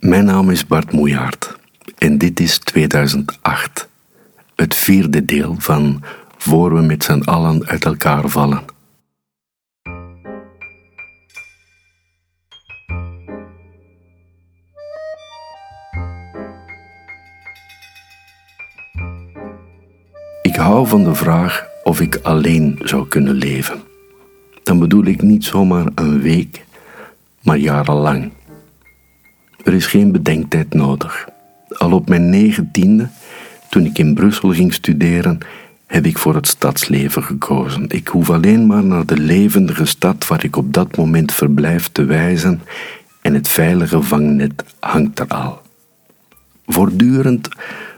Mijn naam is Bart Moejaert en dit is 2008, het vierde deel van Voor we met z'n allen uit elkaar vallen. Ik hou van de vraag of ik alleen zou kunnen leven. Dan bedoel ik niet zomaar een week, maar jarenlang. Er is geen bedenktijd nodig. Al op mijn negentiende, toen ik in Brussel ging studeren, heb ik voor het stadsleven gekozen. Ik hoef alleen maar naar de levendige stad waar ik op dat moment verblijf te wijzen en het veilige vangnet hangt er al. Voortdurend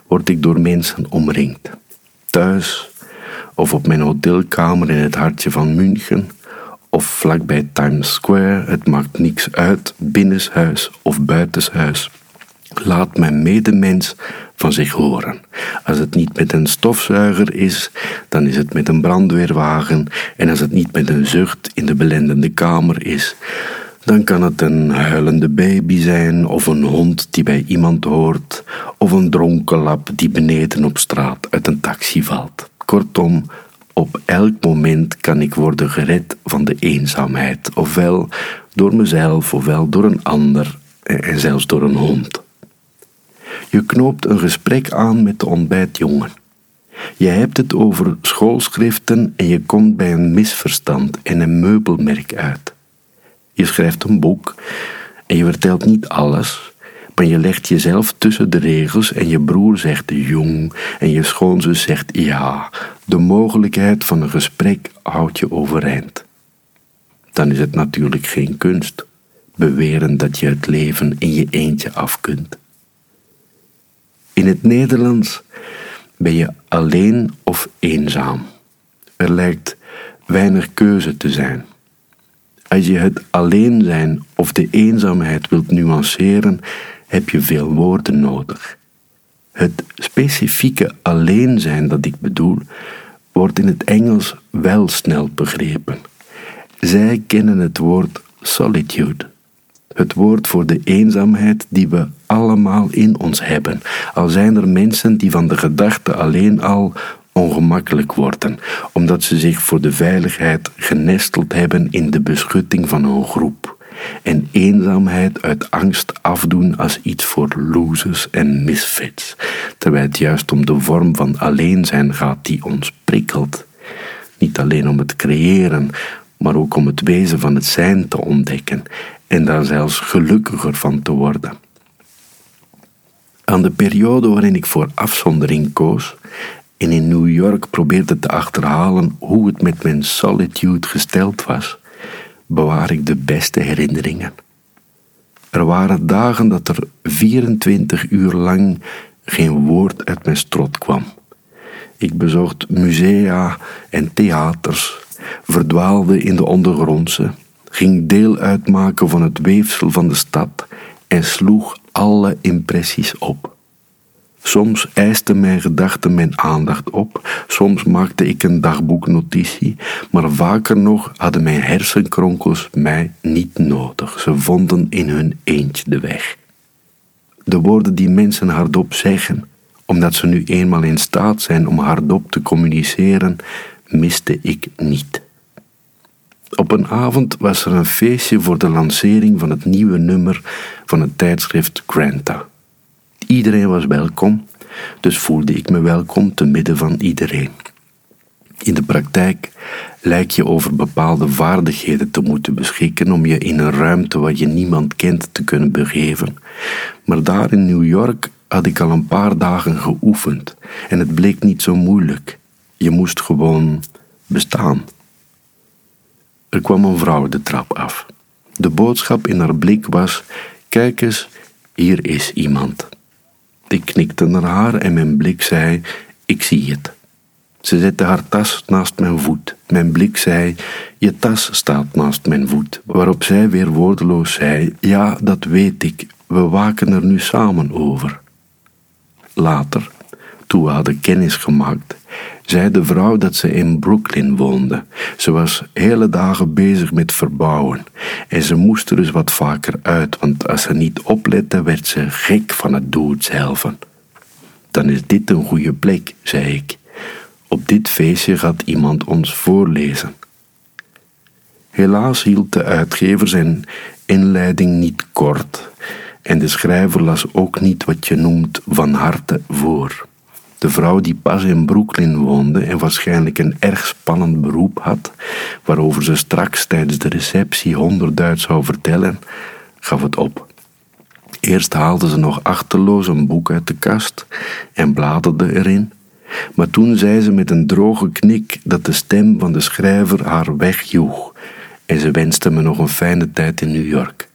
word ik door mensen omringd. Thuis of op mijn hotelkamer in het hartje van München of vlakbij Times Square, het maakt niks uit, binnenshuis of buitenshuis. Laat mijn medemens van zich horen. Als het niet met een stofzuiger is, dan is het met een brandweerwagen. En als het niet met een zucht in de belendende kamer is, dan kan het een huilende baby zijn, of een hond die bij iemand hoort, of een dronken lap die beneden op straat uit een taxi valt. Kortom, op elk moment kan ik worden gered van de eenzaamheid, ofwel door mezelf, ofwel door een ander en zelfs door een hond. Je knoopt een gesprek aan met de ontbijtjongen. Je hebt het over schoolschriften en je komt bij een misverstand en een meubelmerk uit. Je schrijft een boek en je vertelt niet alles, maar je legt jezelf tussen de regels en je broer zegt jong en je schoonzus zegt ja. De mogelijkheid van een gesprek houdt je overeind. Dan is het natuurlijk geen kunst beweren dat je het leven in je eentje af kunt. In het Nederlands ben je alleen of eenzaam. Er lijkt weinig keuze te zijn. Als je het alleen zijn of de eenzaamheid wilt nuanceren, heb je veel woorden nodig. Het specifieke alleen zijn dat ik bedoel, wordt in het Engels wel snel begrepen. Zij kennen het woord solitude, het woord voor de eenzaamheid die we allemaal in ons hebben, al zijn er mensen die van de gedachte alleen al ongemakkelijk worden, omdat ze zich voor de veiligheid genesteld hebben in de beschutting van een groep en eenzaamheid uit angst afdoen als iets voor losers en misfits, terwijl het juist om de vorm van alleen zijn gaat die ons prikkelt. Niet alleen om het creëren, maar ook om het wezen van het zijn te ontdekken en daar zelfs gelukkiger van te worden. Aan de periode waarin ik voor afzondering koos en in New York probeerde te achterhalen hoe het met mijn solitude gesteld was, bewaar ik de beste herinneringen. Er waren dagen dat er 24 uur lang geen woord uit mijn strot kwam. Ik bezocht musea en theaters, verdwaalde in de ondergrondse, ging deel uitmaken van het weefsel van de stad en sloeg alle impressies op. Soms eisten mijn gedachten mijn aandacht op, soms maakte ik een dagboeknotitie, maar vaker nog hadden mijn hersenkronkels mij niet nodig. Ze vonden in hun eentje de weg. De woorden die mensen hardop zeggen, omdat ze nu eenmaal in staat zijn om hardop te communiceren, miste ik niet. Op een avond was er een feestje voor de lancering van het nieuwe nummer van het tijdschrift Granta. Iedereen was welkom, dus voelde ik me welkom te midden van iedereen. In de praktijk lijkt je over bepaalde vaardigheden te moeten beschikken om je in een ruimte waar je niemand kent te kunnen begeven. Maar daar in New York had ik al een paar dagen geoefend en het bleek niet zo moeilijk. Je moest gewoon bestaan. Er kwam een vrouw de trap af. De boodschap in haar blik was: Kijk eens, hier is iemand. Ik knikte naar haar en mijn blik zei: Ik zie het. Ze zette haar tas naast mijn voet. Mijn blik zei: Je tas staat naast mijn voet. Waarop zij weer woordeloos zei: Ja, dat weet ik. We waken er nu samen over. Later, toen we hadden kennis gemaakt, zei de vrouw dat ze in Brooklyn woonde. Ze was hele dagen bezig met verbouwen en ze moest er dus wat vaker uit, want als ze niet oplette, werd ze gek van het doen zelf. Dan is dit een goede plek, zei ik. Op dit feestje gaat iemand ons voorlezen. Helaas hield de uitgever zijn inleiding niet kort en de schrijver las ook niet wat je noemt van harte voor. De vrouw die pas in Brooklyn woonde en waarschijnlijk een erg spannend beroep had, waarover ze straks tijdens de receptie honderdduit zou vertellen, gaf het op. Eerst haalde ze nog achterloos een boek uit de kast en bladerde erin, maar toen zei ze met een droge knik dat de stem van de schrijver haar wegjoeg en ze wenste me nog een fijne tijd in New York.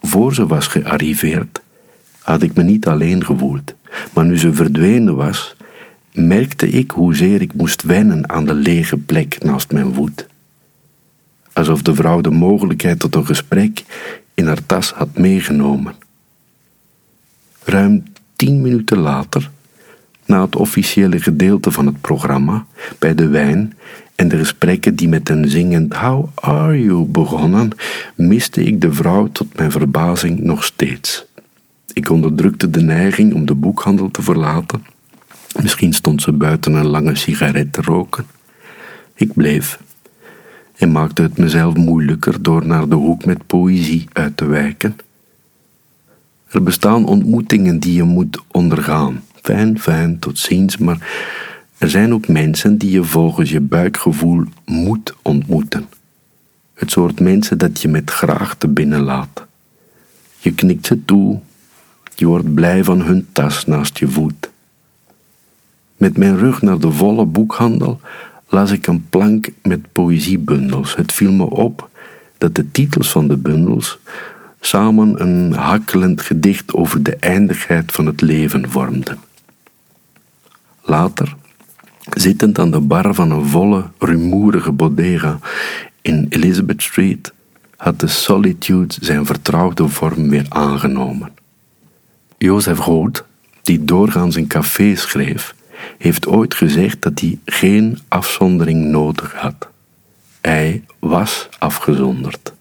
Voor ze was gearriveerd, had ik me niet alleen gevoeld, maar nu ze verdwenen was, merkte ik hoezeer ik moest wennen aan de lege plek naast mijn voet. Alsof de vrouw de mogelijkheid tot een gesprek in haar tas had meegenomen. Ruim tien minuten later, na het officiële gedeelte van het programma, bij de wijn en de gesprekken die met een zingend How are you begonnen, miste ik de vrouw tot mijn verbazing nog steeds. Ik onderdrukte de neiging om de boekhandel te verlaten. Misschien stond ze buiten een lange sigaret te roken. Ik bleef en maakte het mezelf moeilijker door naar de hoek met poëzie uit te wijken. Er bestaan ontmoetingen die je moet ondergaan. Fijn, fijn, tot ziens, maar er zijn ook mensen die je volgens je buikgevoel moet ontmoeten. Het soort mensen dat je met graagte binnenlaat. Je knikt ze toe, je wordt blij van hun tas naast je voet. Met mijn rug naar de volle boekhandel las ik een plank met poëziebundels. Het viel me op dat de titels van de bundels samen een hakkelend gedicht over de eindigheid van het leven vormden. Later, zittend aan de bar van een volle, rumoerige bodega in Elizabeth Street, had de solitude zijn vertrouwde vorm weer aangenomen. Jozef Rood, die doorgaans in café schreef, heeft ooit gezegd dat hij geen afzondering nodig had. Hij was afgezonderd.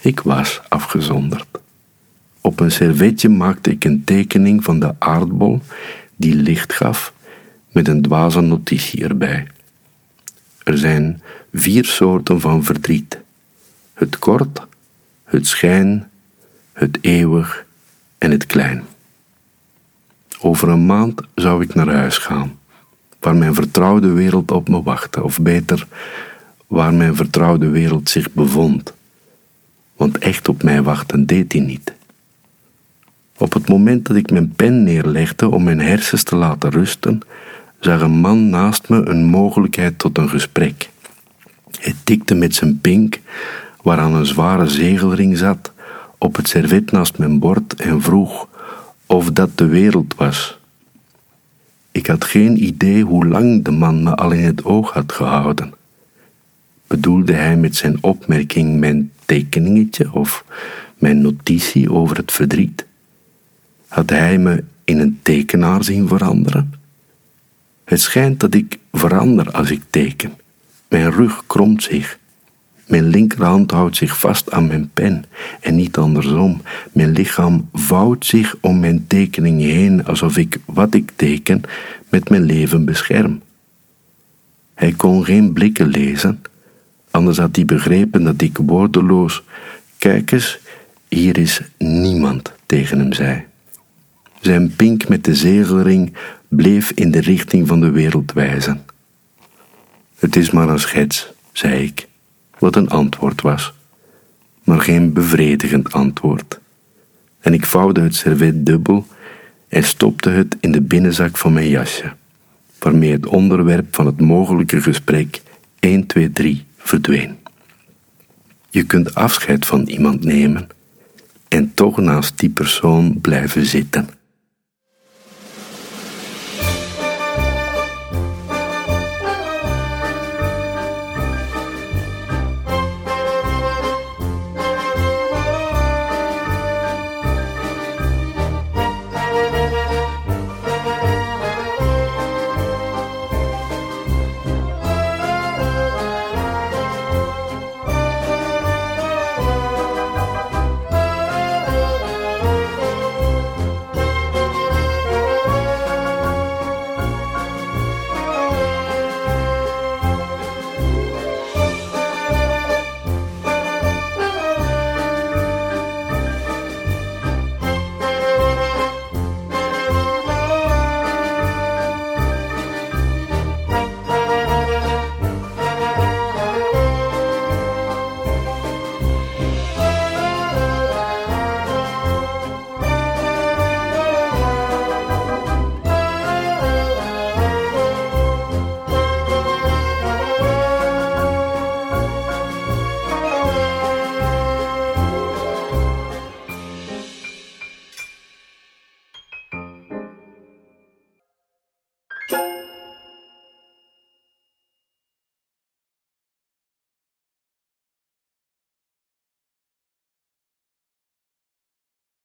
Ik was afgezonderd. Op een servetje maakte ik een tekening van de aardbol die licht gaf met een dwaze notitie erbij. Er zijn vier soorten van verdriet: het kort, het schijn, het eeuwig en het klein. Over een maand zou ik naar huis gaan, waar mijn vertrouwde wereld op me wachtte, of beter, waar mijn vertrouwde wereld zich bevond. Want echt op mij wachten deed hij niet. Op het moment dat ik mijn pen neerlegde om mijn hersens te laten rusten, zag een man naast me een mogelijkheid tot een gesprek. Hij tikte met zijn pink, waaraan een zware zegelring zat, op het servet naast mijn bord en vroeg of dat de wereld was. Ik had geen idee hoe lang de man me al in het oog had gehouden. Bedoelde hij met zijn opmerking mijn tekeningetje of mijn notitie over het verdriet? Had hij me in een tekenaar zien veranderen? Het schijnt dat ik verander als ik teken. Mijn rug kromt zich. Mijn linkerhand houdt zich vast aan mijn pen en niet andersom. Mijn lichaam vouwt zich om mijn tekening heen alsof ik wat ik teken met mijn leven bescherm. Hij kon geen blikken lezen, anders had hij begrepen dat ik woordeloos, kijk eens, hier is niemand tegen hem zei. Zijn pink met de zegelring bleef in de richting van de wereld wijzen. Het is maar een schets, zei ik, wat een antwoord was, maar geen bevredigend antwoord. En ik vouwde het servet dubbel en stopte het in de binnenzak van mijn jasje, waarmee het onderwerp van het mogelijke gesprek 1, 2, 3 verdween. Je kunt afscheid van iemand nemen en toch naast die persoon blijven zitten.